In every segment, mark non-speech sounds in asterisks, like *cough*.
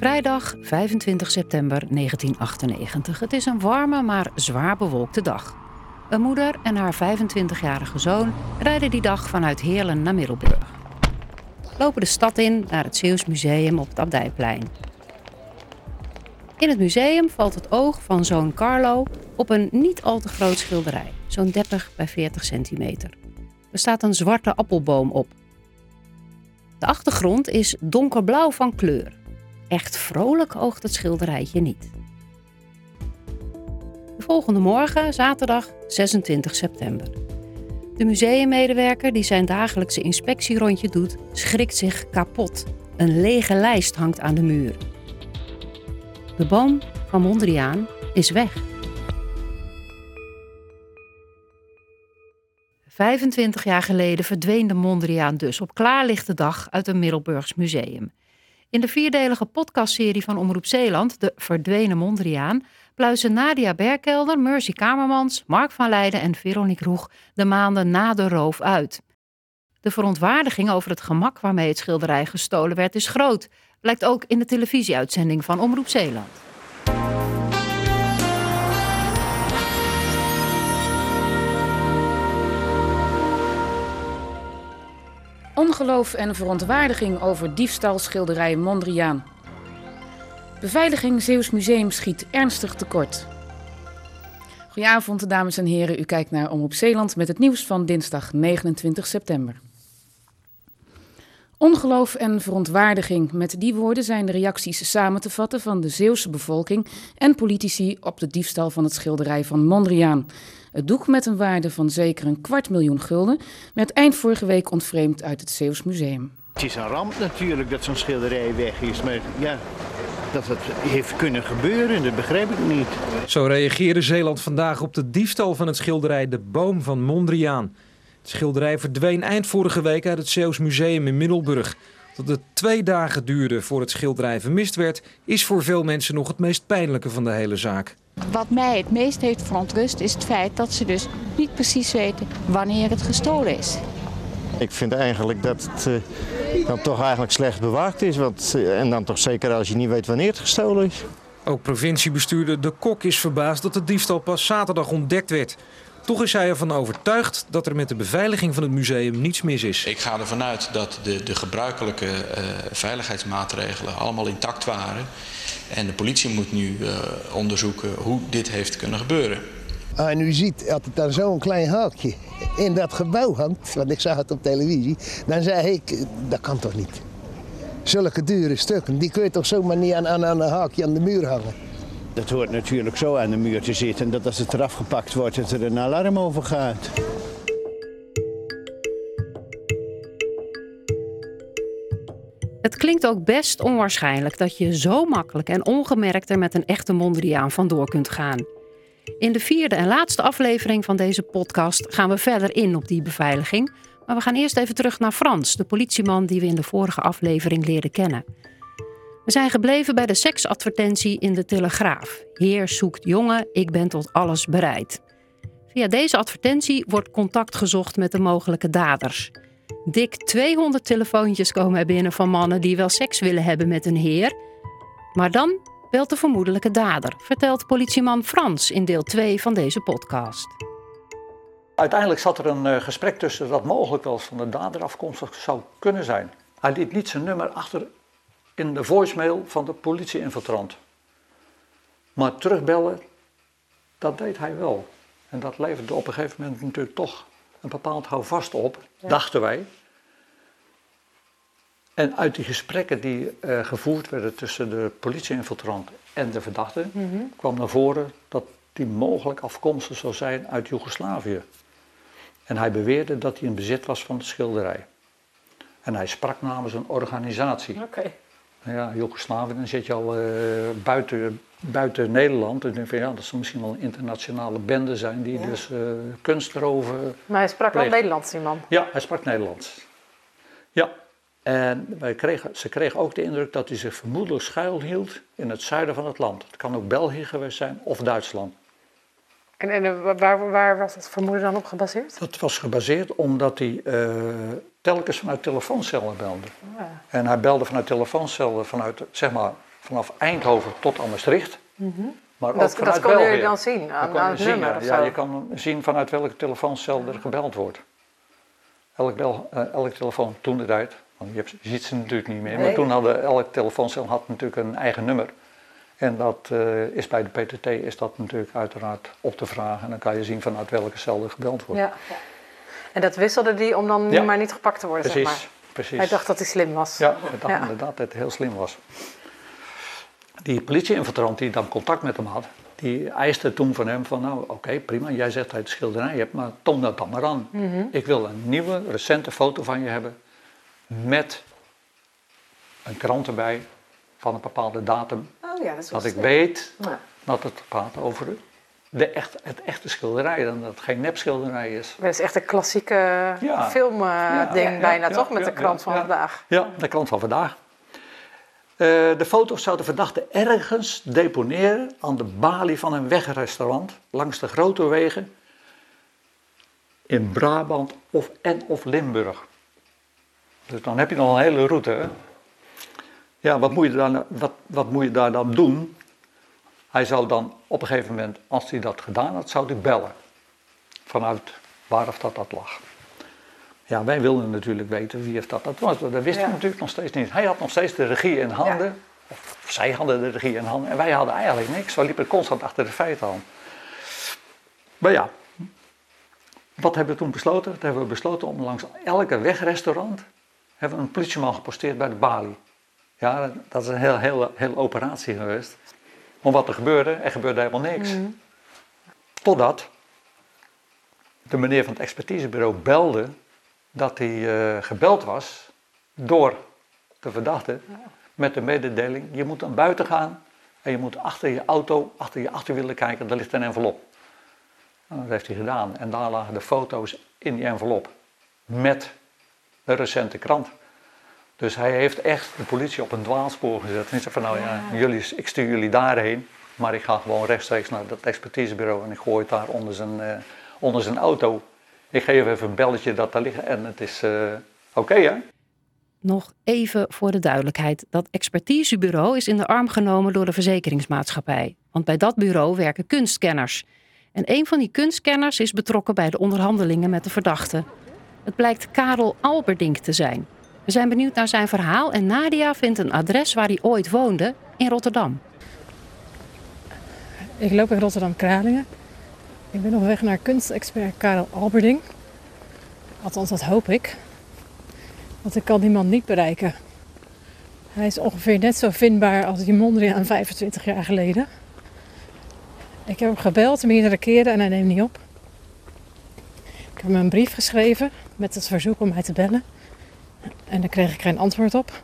Vrijdag 25 september 1998. Het is een warme, maar zwaar bewolkte dag. Een moeder en haar 25-jarige zoon rijden die dag vanuit Heerlen naar Middelburg. Lopen de stad in naar het Zeeuws Museum op het Abdijplein. In het museum valt het oog van zoon Carlo op een niet al te groot schilderij, zo'n 30 bij 40 centimeter. Er staat een zwarte appelboom op. De achtergrond is donkerblauw van kleur. Echt vrolijk oogt het schilderijtje niet. De volgende morgen, zaterdag 26 september. De museummedewerker die zijn dagelijkse inspectierondje doet, schrikt zich kapot. Een lege lijst hangt aan de muur. De boom van Mondriaan is weg. 25 jaar geleden verdween de Mondriaan dus op klaarlichte dag uit een Middelburgs museum. In de vierdelige podcastserie van Omroep Zeeland, De Verdwenen Mondriaan, pluizen Nadia Berkelder, Mercy Kamermans, Mark van Leiden en Veronique Roeg de maanden na de roof uit. De verontwaardiging over het gemak waarmee het schilderij gestolen werd is groot, blijkt ook in de televisieuitzending van Omroep Zeeland. Ongeloof en verontwaardiging over diefstalschilderij Mondriaan. Beveiliging Zeeuws Museum schiet ernstig tekort. Goedenavond, dames en heren. U kijkt naar Omroep Zeeland met het nieuws van dinsdag 29 september. Ongeloof en verontwaardiging. Met die woorden zijn de reacties samen te vatten van de Zeeuwse bevolking en politici op de diefstal van het schilderij van Mondriaan. Het doek met een waarde van zeker een kwart miljoen gulden werd eind vorige week ontvreemd uit het Zeeuws Museum. Het is een ramp natuurlijk dat zo'n schilderij weg is, maar ja, dat het heeft kunnen gebeuren, dat begrijp ik niet. Zo reageerde Zeeland vandaag op de diefstal van het schilderij De Boom van Mondriaan. Het schilderij verdween eind vorige week uit het Zeeuws Museum in Middelburg. Dat het twee dagen duurde voor het schilderij vermist werd, is voor veel mensen nog het meest pijnlijke van de hele zaak. Wat mij het meest heeft verontrust is het feit dat ze dus niet precies weten wanneer het gestolen is. Ik vind eigenlijk dat het uh, dan toch eigenlijk slecht bewaard is. Want, uh, en dan toch zeker als je niet weet wanneer het gestolen is. Ook provinciebestuurder De Kok is verbaasd dat de diefstal pas zaterdag ontdekt werd. Toch is hij ervan overtuigd dat er met de beveiliging van het museum niets mis is. Ik ga ervan uit dat de, de gebruikelijke uh, veiligheidsmaatregelen allemaal intact waren. En de politie moet nu uh, onderzoeken hoe dit heeft kunnen gebeuren. Ah, en u ziet, dat het dan zo'n klein haakje in dat gebouw hangt, want ik zag het op televisie, dan zei ik, dat kan toch niet? Zulke dure stukken, die kun je toch zomaar niet aan, aan, aan een haakje aan de muur hangen? Dat hoort natuurlijk zo aan de muur te zitten, dat als het eraf gepakt wordt, dat er een alarm over gaat. Het klinkt ook best onwaarschijnlijk dat je zo makkelijk en ongemerkt er met een echte Mondriaan vandoor kunt gaan. In de vierde en laatste aflevering van deze podcast gaan we verder in op die beveiliging. Maar we gaan eerst even terug naar Frans, de politieman die we in de vorige aflevering leerden kennen. We zijn gebleven bij de seksadvertentie in de Telegraaf. Heer zoekt jongen, ik ben tot alles bereid. Via deze advertentie wordt contact gezocht met de mogelijke daders. Dik 200 telefoontjes komen er binnen van mannen die wel seks willen hebben met een heer. Maar dan belt de vermoedelijke dader, vertelt politieman Frans in deel 2 van deze podcast. Uiteindelijk zat er een uh, gesprek tussen dat mogelijk wel van de dader afkomstig zou kunnen zijn. Hij liet niet zijn nummer achter in de voicemail van de politie-infiltrant. Maar terugbellen, dat deed hij wel. En dat leverde op een gegeven moment natuurlijk toch een bepaald houvast op, ja. dachten wij. En uit die gesprekken die uh, gevoerd werden tussen de politie-infiltrant en de verdachte, mm -hmm. kwam naar voren dat die mogelijk afkomstig zou zijn uit Joegoslavië. En hij beweerde dat hij in bezit was van de schilderij. En hij sprak namens een organisatie. Okay. Ja, Joegoslavië, dan zit je al uh, buiten, buiten Nederland. En denk van ja, dat zal misschien wel een internationale bende zijn die ja. dus uh, kunst erover. Maar hij sprak wel Nederlands, die man. Ja, hij sprak Nederlands. Ja, en wij kregen, ze kregen ook de indruk dat hij zich vermoedelijk schuilhield in het zuiden van het land. Het kan ook België geweest zijn of Duitsland. En, en waar, waar, was het vermoeden dan op gebaseerd? Dat was gebaseerd omdat hij uh, telkens vanuit telefooncellen belde. Ja. En hij belde vanuit telefooncellen, vanuit, zeg maar, vanaf Eindhoven tot aan Maastricht. Maar ook Dat, vanuit dat jullie België. dan zien aan, kon aan je het zien, nummer ja. of Ja, zo? je kan zien vanuit welke telefooncel er gebeld wordt. Elk, bel, eh, elk telefoon toen de tijd, want je, hebt, je ziet ze natuurlijk niet meer, maar toen hadden elk telefooncel had natuurlijk een eigen nummer. En dat eh, is bij de PTT is dat natuurlijk uiteraard op te vragen. En dan kan je zien vanuit welke cel er gebeld wordt. Ja. En dat wisselde die om dan Ja. maar niet gepakt te worden, precies, zeg maar. precies. Hij dacht dat hij slim was. Ja, ik dacht Ja. inderdaad dat het heel slim was. Die politieinfanterant die dan contact met hem had, die eiste toen van hem van nou oké prima, jij zegt dat je het schilderij hebt, maar toon dat dan maar aan. Mhm. Ik wil een nieuwe, recente foto van je hebben met een krant erbij van een bepaalde datum. Oh ja, dat is Dat ik weet Ja. dat het gaat over de echt, het echte schilderij en dat het geen nepschilderij is. Dat is echt een klassieke Ja. filmding bijna, toch? Met de krant van vandaag. Ja, de krant van vandaag. Eh, de foto's zou de verdachte ergens deponeren aan de balie van een wegrestaurant langs de grote wegen in Brabant of, en of Limburg. Dus dan heb je nog een hele route. Hè? Ja, wat moet, je dan, wat, wat moet je daar dan doen? Hij zou dan op een gegeven moment, als hij dat gedaan had, zou hij bellen. Vanuit waar of dat dat lag. Ja, wij wilden natuurlijk weten wie of dat dat was. Dat wisten Ja. we natuurlijk nog steeds niet. Hij had nog steeds de regie in handen. Of zij hadden de regie in handen. En wij hadden eigenlijk niks. We liepen constant achter de feiten aan. Maar ja, wat hebben we toen besloten? Dat hebben we besloten om langs elke wegrestaurant hebben we een politieman geposteerd bij de balie. Ja, dat- is een heel, heel, heel operatie geweest. Maar wat er gebeurde, er gebeurde helemaal niks. Totdat de meneer van het expertisebureau belde dat hij eh, gebeld was door de verdachte met de mededeling: je moet naar buiten gaan en je moet achter je auto, achter je achterwielen kijken, daar ligt een envelop. Nou, dat heeft hij gedaan en daar lagen de foto's in die envelop met de recente krant. Dus hij heeft echt de politie op een dwaalspoor gezet. En hij zei van nou ja, jullie, ik stuur jullie daarheen, maar ik ga gewoon rechtstreeks naar dat expertisebureau en ik gooi het daar onder zijn, eh, onder zijn auto. Ik geef even een belletje dat daar ligt en het is eh, oké hè. Nog even voor de duidelijkheid. Dat expertisebureau is in de arm genomen door de verzekeringsmaatschappij. Want bij dat bureau werken kunstkenners. En een van die kunstkenners is betrokken bij de onderhandelingen met de verdachte. Het blijkt Karel Alberdink te zijn. We zijn benieuwd naar zijn verhaal en Nadia vindt een adres waar hij ooit woonde in Rotterdam. Ik loop in Rotterdam-Kralingen. Ik ben op weg naar kunstexpert Karel Alberding. Althans, dat hoop ik. Want ik kan die man niet bereiken. Hij is ongeveer net zo vindbaar als die Mondriaan 25 jaar geleden. Ik heb hem gebeld meerdere keren en hij neemt niet op. Ik heb hem een brief geschreven met het verzoek om mij te bellen. En daar kreeg ik geen antwoord op.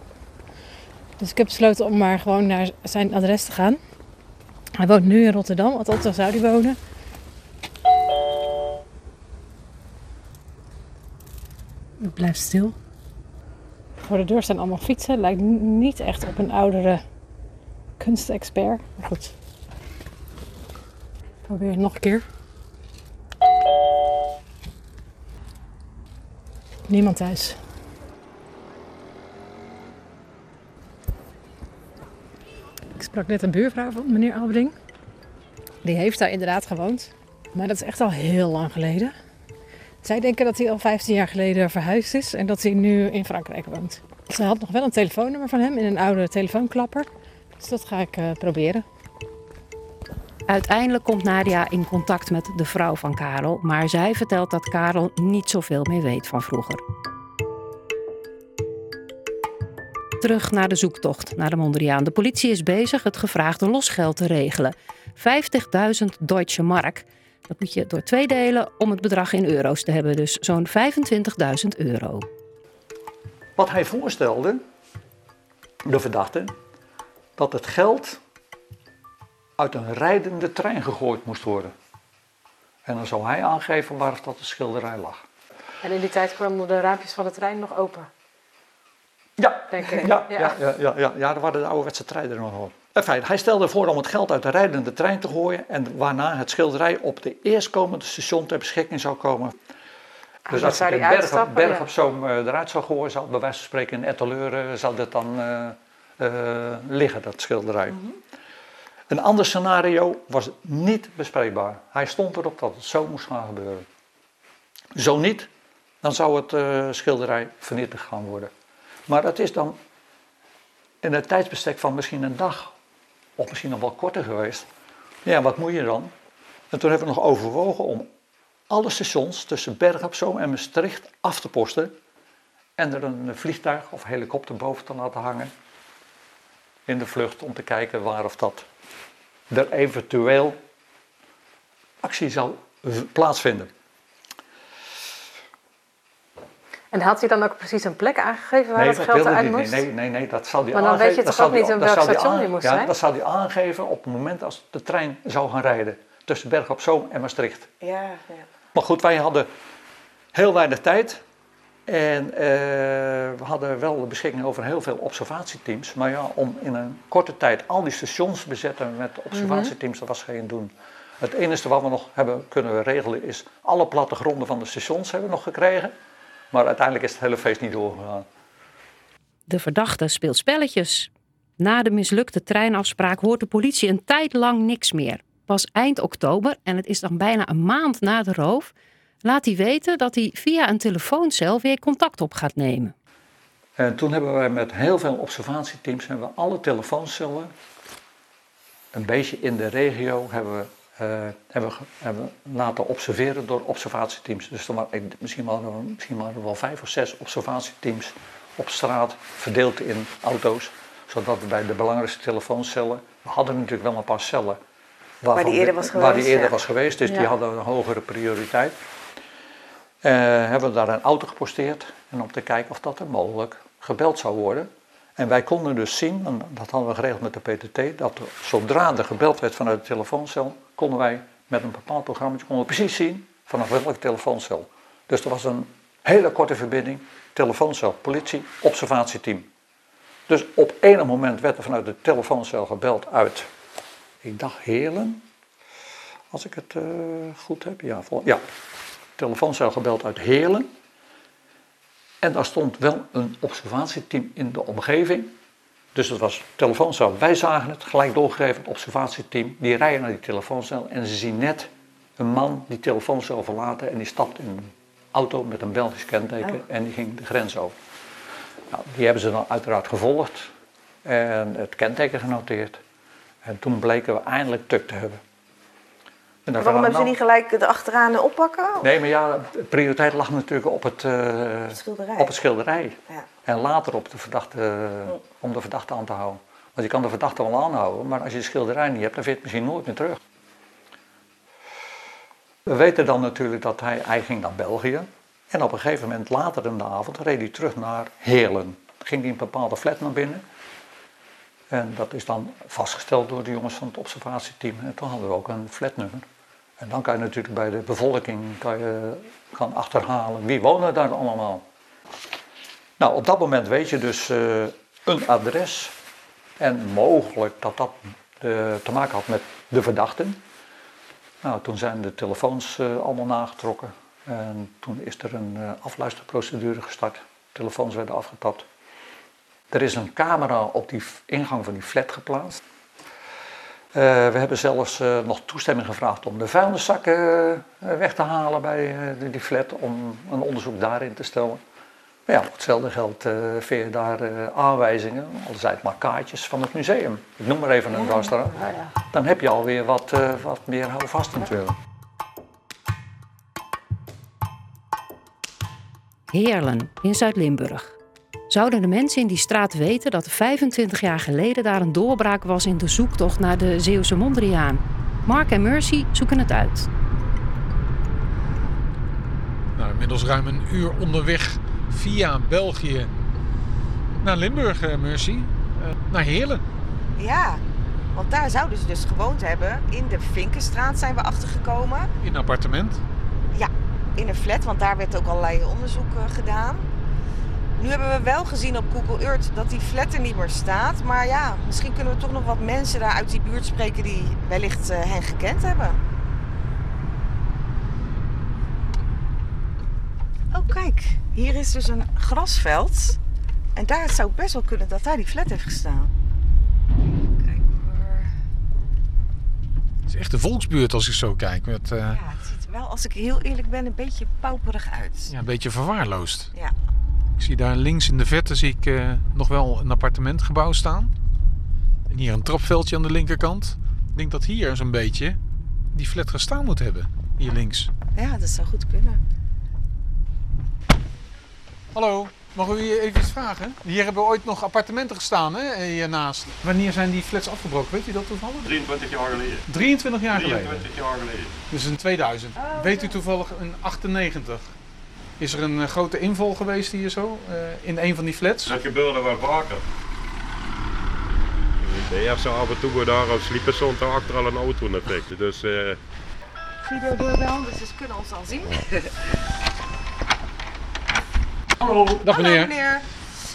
Dus ik heb besloten om maar gewoon naar zijn adres te gaan. Hij woont nu in Rotterdam, althans zou hij wonen. Het blijft stil. Voor de deur staan allemaal fietsen. Lijkt niet echt op een oudere kunstexpert. Maar goed. Probeer het nog een keer. Niemand thuis. Sprak net een buurvrouw van meneer Alberding. Die heeft daar inderdaad gewoond. Maar dat is echt al heel lang geleden. Zij denken dat hij al 15 jaar geleden verhuisd is en dat hij nu in Frankrijk woont. Ze had nog wel een telefoonnummer van hem in een oude telefoonklapper. Dus dat ga ik eh, proberen. Uiteindelijk komt Nadia in contact met de vrouw van Karel, maar zij vertelt dat Karel niet zoveel meer weet van vroeger. Terug naar de zoektocht naar de Mondriaan. De politie is bezig het gevraagde losgeld te regelen. 50.000 Deutsche Mark. Dat moet je door twee delen om het bedrag in euro's te hebben, dus zo'n 25.000 euro. Wat hij voorstelde, de verdachte, dat het geld uit een rijdende trein gegooid moest worden. En dan zou hij aangeven waar dat de schilderij lag. En in die tijd kwamen de raampjes van de trein nog open. Ja, Denk ik. Ja, ja, ja, ja, ja, ja, daar waren de ouderwetse treinen nog op. In feite, hij stelde voor om het geld uit de rijdende trein te gooien en waarna het schilderij op de eerstkomende station ter beschikking zou komen. Dus dan als ik die een berg, uitstappen, berg ja. op zo'n eh, eruit zou gooien, zou bij wijze van spreken een ettaleur, eh, zou dat dan eh, liggen, dat schilderij. Een ander scenario was niet bespreekbaar. Hij stond erop dat het zo moest gaan gebeuren. Zo niet, dan zou het schilderij vernietigd gaan worden. Maar dat is dan in een tijdsbestek van misschien een dag, of misschien nog wel korter geweest. Ja, wat moet je dan? En toen hebben we nog overwogen om alle stations tussen Berg op Zoom en Maastricht af te posten. En er een vliegtuig of helikopter boven te laten hangen. In de vlucht om te kijken waar of dat er eventueel actie zou plaatsvinden. En had hij dan ook precies een plek aangegeven waar Nee, het dat geld wilde eruit hij niet. moest? Nee, nee, nee, dat zal hij Maar dan aangeven. weet je dat toch ook zal niet hij- in dat welk hij station je moest ja, zijn? dat zal hij aangeven op het moment als de trein zou gaan rijden. Tussen Berg op Zoom en Maastricht. Ja, ja. Maar goed, wij hadden heel weinig tijd. En eh, we hadden wel de beschikking over heel veel observatieteams. Maar ja, om in een korte tijd al die stations te bezetten met observatieteams, dat was geen doen. Het enige wat we nog hebben kunnen regelen is alle plattegronden van de stations hebben we nog gekregen. Maar uiteindelijk is het hele feest niet doorgegaan. De verdachte speelt spelletjes. Na de mislukte treinafspraak hoort de politie een tijd lang niks meer. Pas eind oktober, en het is dan bijna een maand na de roof, laat hij weten dat hij via een telefooncel weer contact op gaat nemen. En toen hebben wij met heel veel observatieteams hebben we alle telefooncellen een beetje in de regio hebben we, hebben, we hebben laten observeren door observatieteams. Dus er waren, misschien, waren misschien waren er wel vijf of zes observatieteams op straat, verdeeld in auto's, zodat we bij de belangrijkste telefooncellen, we hadden natuurlijk wel een paar cellen. waarvan die eerder was Waar die geweest, eerder ja. was geweest, dus die hadden een hogere prioriteit. Eh, hebben we daar een auto geposteerd en om te kijken of dat er mogelijk gebeld zou worden. En wij konden dus zien, en dat hadden we geregeld met de PTT, dat zodra er gebeld werd vanuit de telefooncel, konden wij met een bepaald programma konden we precies zien vanaf welke telefooncel. Dus er was een hele korte verbinding, telefooncel, politie, observatieteam. Dus op enig moment werd er vanuit de telefooncel gebeld uit, ik dacht Heerlen, als ik het eh, goed heb. Ja, ja, telefooncel gebeld uit Heerlen. En daar stond wel een observatieteam in de omgeving. Dus het was telefooncel. Wij zagen het, gelijk doorgegeven, het observatieteam. Die rijden naar die telefooncel en ze zien net een man die telefooncel verlaten. En die stapt in een auto met een Belgisch kenteken en die ging de grens over. Nou, die hebben ze dan uiteraard gevolgd en het kenteken genoteerd. En toen bleken we eindelijk tuk te hebben. En Waarom hebben ze niet gelijk erachteraan oppakken? Nee, maar ja, de prioriteit lag natuurlijk op het, eh, schilderij. Op het schilderij. Ja. En later op de verdachte, om de verdachte aan te houden. Want je kan de verdachte wel aanhouden, maar als je de schilderij niet hebt, dan vind je het misschien nooit meer terug. We weten dan natuurlijk dat hij, hij ging naar België. En op een gegeven moment later in de avond reed hij terug naar Heerlen. Ging hij een bepaalde flat naar binnen. En dat is dan vastgesteld door de jongens van het observatieteam. En toen hadden we ook een flatnummer. En dan kan je natuurlijk bij de bevolking kan je, gaan achterhalen wie wonen daar allemaal. Nou, op dat moment weet je dus eh, een adres. En mogelijk dat dat eh, te maken had met de verdachten. Nou, toen zijn de telefoons eh, allemaal nagetrokken. En toen is er een afluisterprocedure gestart. Telefoons werden afgetapt. Er is een camera op die ingang van die flat geplaatst. Eh, we hebben zelfs eh, nog toestemming gevraagd om de vuilniszakken eh, weg te halen bij eh, die- flat. Om een onderzoek daarin te stellen. Maar ja, voor hetzelfde geld eh vind je daar eh, aanwijzingen, al zijn het maar kaartjes van het museum. Ik noem maar even een restaurant. Dan heb je alweer wat, eh, wat meer houvast natuurlijk. Heerlen in Zuid-Limburg. Zouden de mensen in die straat weten dat 25 jaar geleden daar een doorbraak was in de zoektocht naar de Zeeuwse Mondriaan? Mark en Mercy zoeken het uit. Nou, inmiddels ruim een uur onderweg via België naar Limburg, eh, Mercy. Eh, naar Heerlen. Ja, want daar zouden ze dus gewoond hebben. In de Vinkenstraat zijn we achtergekomen. In een appartement. Ja, in een flat, want daar werd ook allerlei onderzoek eh, gedaan. Nu hebben we wel gezien op Google Earth dat die flat er niet meer staat. Maar ja, misschien kunnen we toch nog wat mensen daar uit die buurt spreken die wellicht eh, hen gekend hebben. Oh, kijk. Hier is dus een grasveld. En daar zou het best wel kunnen dat daar die flat heeft gestaan. Het is echt een volksbuurt als ik zo kijk. Met, uh, Ja, het ziet er wel, als ik heel eerlijk ben, een beetje pauperig uit. ja, een beetje verwaarloosd. Ja. Ik zie daar links in de verte zie ik, eh, nog wel een appartementgebouw staan. En hier een trapveldje aan de linkerkant. Ik denk dat hier zo'n beetje die flat gestaan moet hebben. Hier links. Ja, dat zou goed kunnen. Hallo, mag u even iets vragen? Hier hebben ooit nog appartementen gestaan hè, hiernaast. Wanneer zijn die flats afgebroken? Weet u dat toevallig? 23 jaar geleden. 23 jaar geleden? 23 jaar geleden. Dus in 2000. Weet u toevallig in 98? Is er een eh, grote inval geweest hier zo? eh, in een van die flats? Dat gebeurde wel vaker. De eerste af en toe we daar op sliepen stond er achter al een auto natuurlijk. Dus eh, Videodoorbel, dus ze kunnen ons al zien. *laughs* Hallo. Dag Hallo meneer. meneer.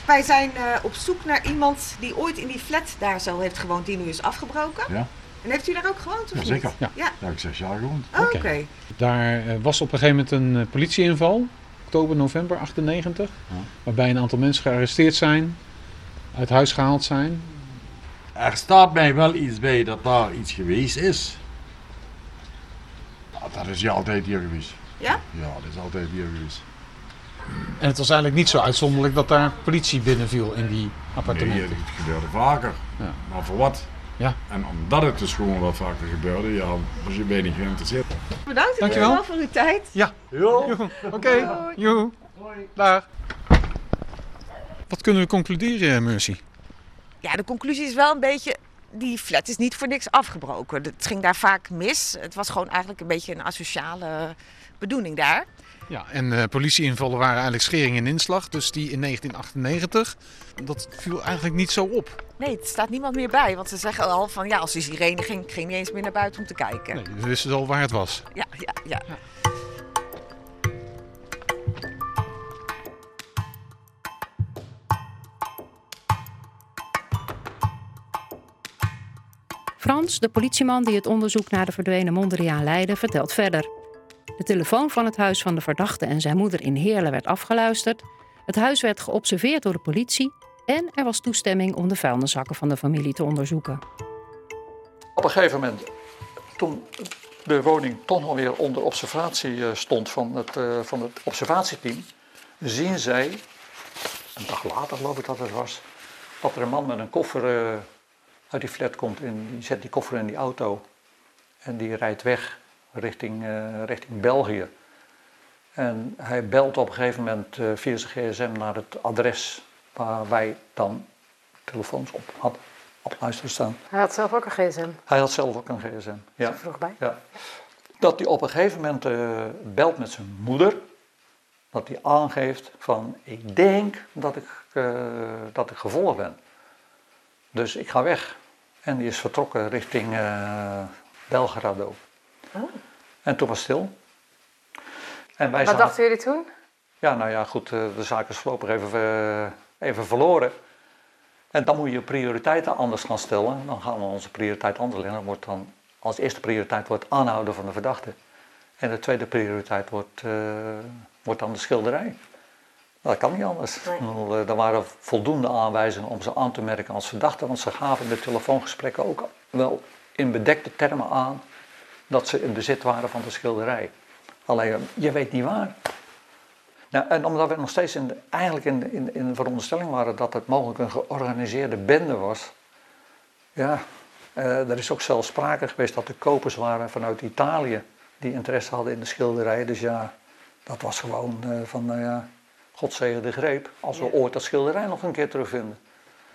Wij zijn eh, op zoek naar iemand die ooit in die flat daar zo heeft gewoond, die nu is afgebroken. Ja. En heeft u daar ook gewoond? Of Jazeker. niet? Ja. ja. Daar heb ik zes jaar gewoond. Oh, Oké. Daar was op een gegeven moment een politieinval, oktober, november 98, waarbij een aantal mensen gearresteerd zijn, uit huis gehaald zijn. Er staat mij wel iets bij dat daar iets geweest is. Dat is hier altijd hier geweest. Ja? Ja, dat is altijd hier geweest. En het was eigenlijk niet zo uitzonderlijk dat daar politie binnenviel in die appartementen. Nee, het gebeurde vaker. Ja. Maar voor wat? Ja. En omdat het dus gewoon wat vaker gebeurde, ja, was je weinig geïnteresseerd. Bedankt Dankjewel. wel voor uw tijd. Ja. Oké. Joe. Dag. Wat kunnen we concluderen, Mercy? Ja, de conclusie is wel een beetje, die flat is niet voor niks afgebroken. Het ging daar vaak mis. Het was gewoon eigenlijk een beetje een asociale bedoeling daar. Ja, en eh, politieinvallen waren eigenlijk schering en inslag. Dus die in 1998, dat viel eigenlijk niet zo op. Nee, het staat niemand meer bij. Want ze zeggen al van ja, als die sirene ging, ging niet eens meer naar buiten om te kijken. Nee, we wisten al waar het was. Ja, ja, ja. Frans, de politieman die het onderzoek naar de verdwenen Mondriaan leidde, vertelt verder. De telefoon van het huis van de verdachte en zijn moeder in Heerlen werd afgeluisterd. Het huis werd geobserveerd door de politie en er was toestemming om de vuilniszakken van de familie te onderzoeken. Op een gegeven moment, toen de woning toch nog weer onder observatie eh, stond van het, eh, van het observatieteam, zien zij, een dag later geloof ik dat het was, dat er een man met een koffer eh, uit die flat komt en die zet die koffer in die auto en die rijdt weg richting, eh, richting België. En hij belt op een gegeven moment eh, via zijn gsm naar het adres waar wij dan telefoons op hadden op luisteren staan. Hij had zelf ook een gsm. Hij had zelf ook een gsm. Ja. Vroeg bij. Ja. Dat hij op een gegeven moment eh, belt met zijn moeder. Dat hij aangeeft van ik denk dat ik, dat ik gevolgd ben. Dus ik ga weg. En die is vertrokken richting eh, Belgrado. Oh. En toen was het stil. En wij Wat dachten jullie toen? ja, nou ja, goed, eh, de zaak is voorlopig even, eh, even verloren. En dan moet je je prioriteiten anders gaan stellen. Dan gaan we onze prioriteit anders leggen. Dan wordt dan, als eerste prioriteit wordt aanhouden van de verdachte. En de tweede prioriteit wordt, wordt dan de schilderij. Dat kan niet anders. Eh, Er waren voldoende aanwijzingen om ze aan te merken als verdachte. Want ze gaven in de telefoongesprekken ook wel in bedekte termen aan dat ze in bezit waren van de schilderij. Alleen, je weet niet waar. Nou, en omdat we nog steeds in de, eigenlijk in, de- in, in de veronderstelling waren dat het mogelijk een georganiseerde bende was. Ja, eh, er is ook zelfs sprake geweest dat er kopers waren vanuit Italië die interesse hadden in de schilderij. Dus ja, dat was gewoon eh, van, nou ja, God zegen de greep als we ooit dat schilderij nog een keer terugvinden.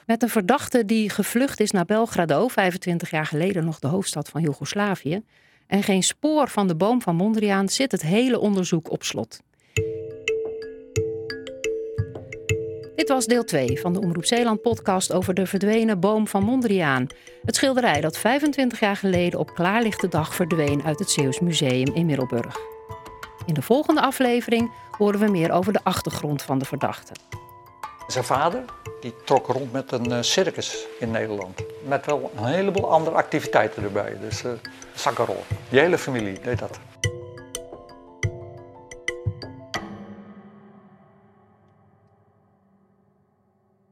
Met een verdachte die gevlucht is naar Belgrado, 25 jaar geleden nog de hoofdstad van Joegoslavië, en geen spoor van de boom van Mondriaan zit het hele onderzoek op slot. Dit was deel 2 van de Omroep Zeeland podcast over de verdwenen boom van Mondriaan. Het schilderij dat 25 jaar geleden op klaarlichte dag verdween uit het Zeeuws Museum in Middelburg. In de volgende aflevering horen we meer over de achtergrond van de verdachte. Zijn vader die trok rond met een eh, circus in Nederland. Met wel een heleboel andere activiteiten erbij. Dus eh zakkenrol. Die hele familie deed dat.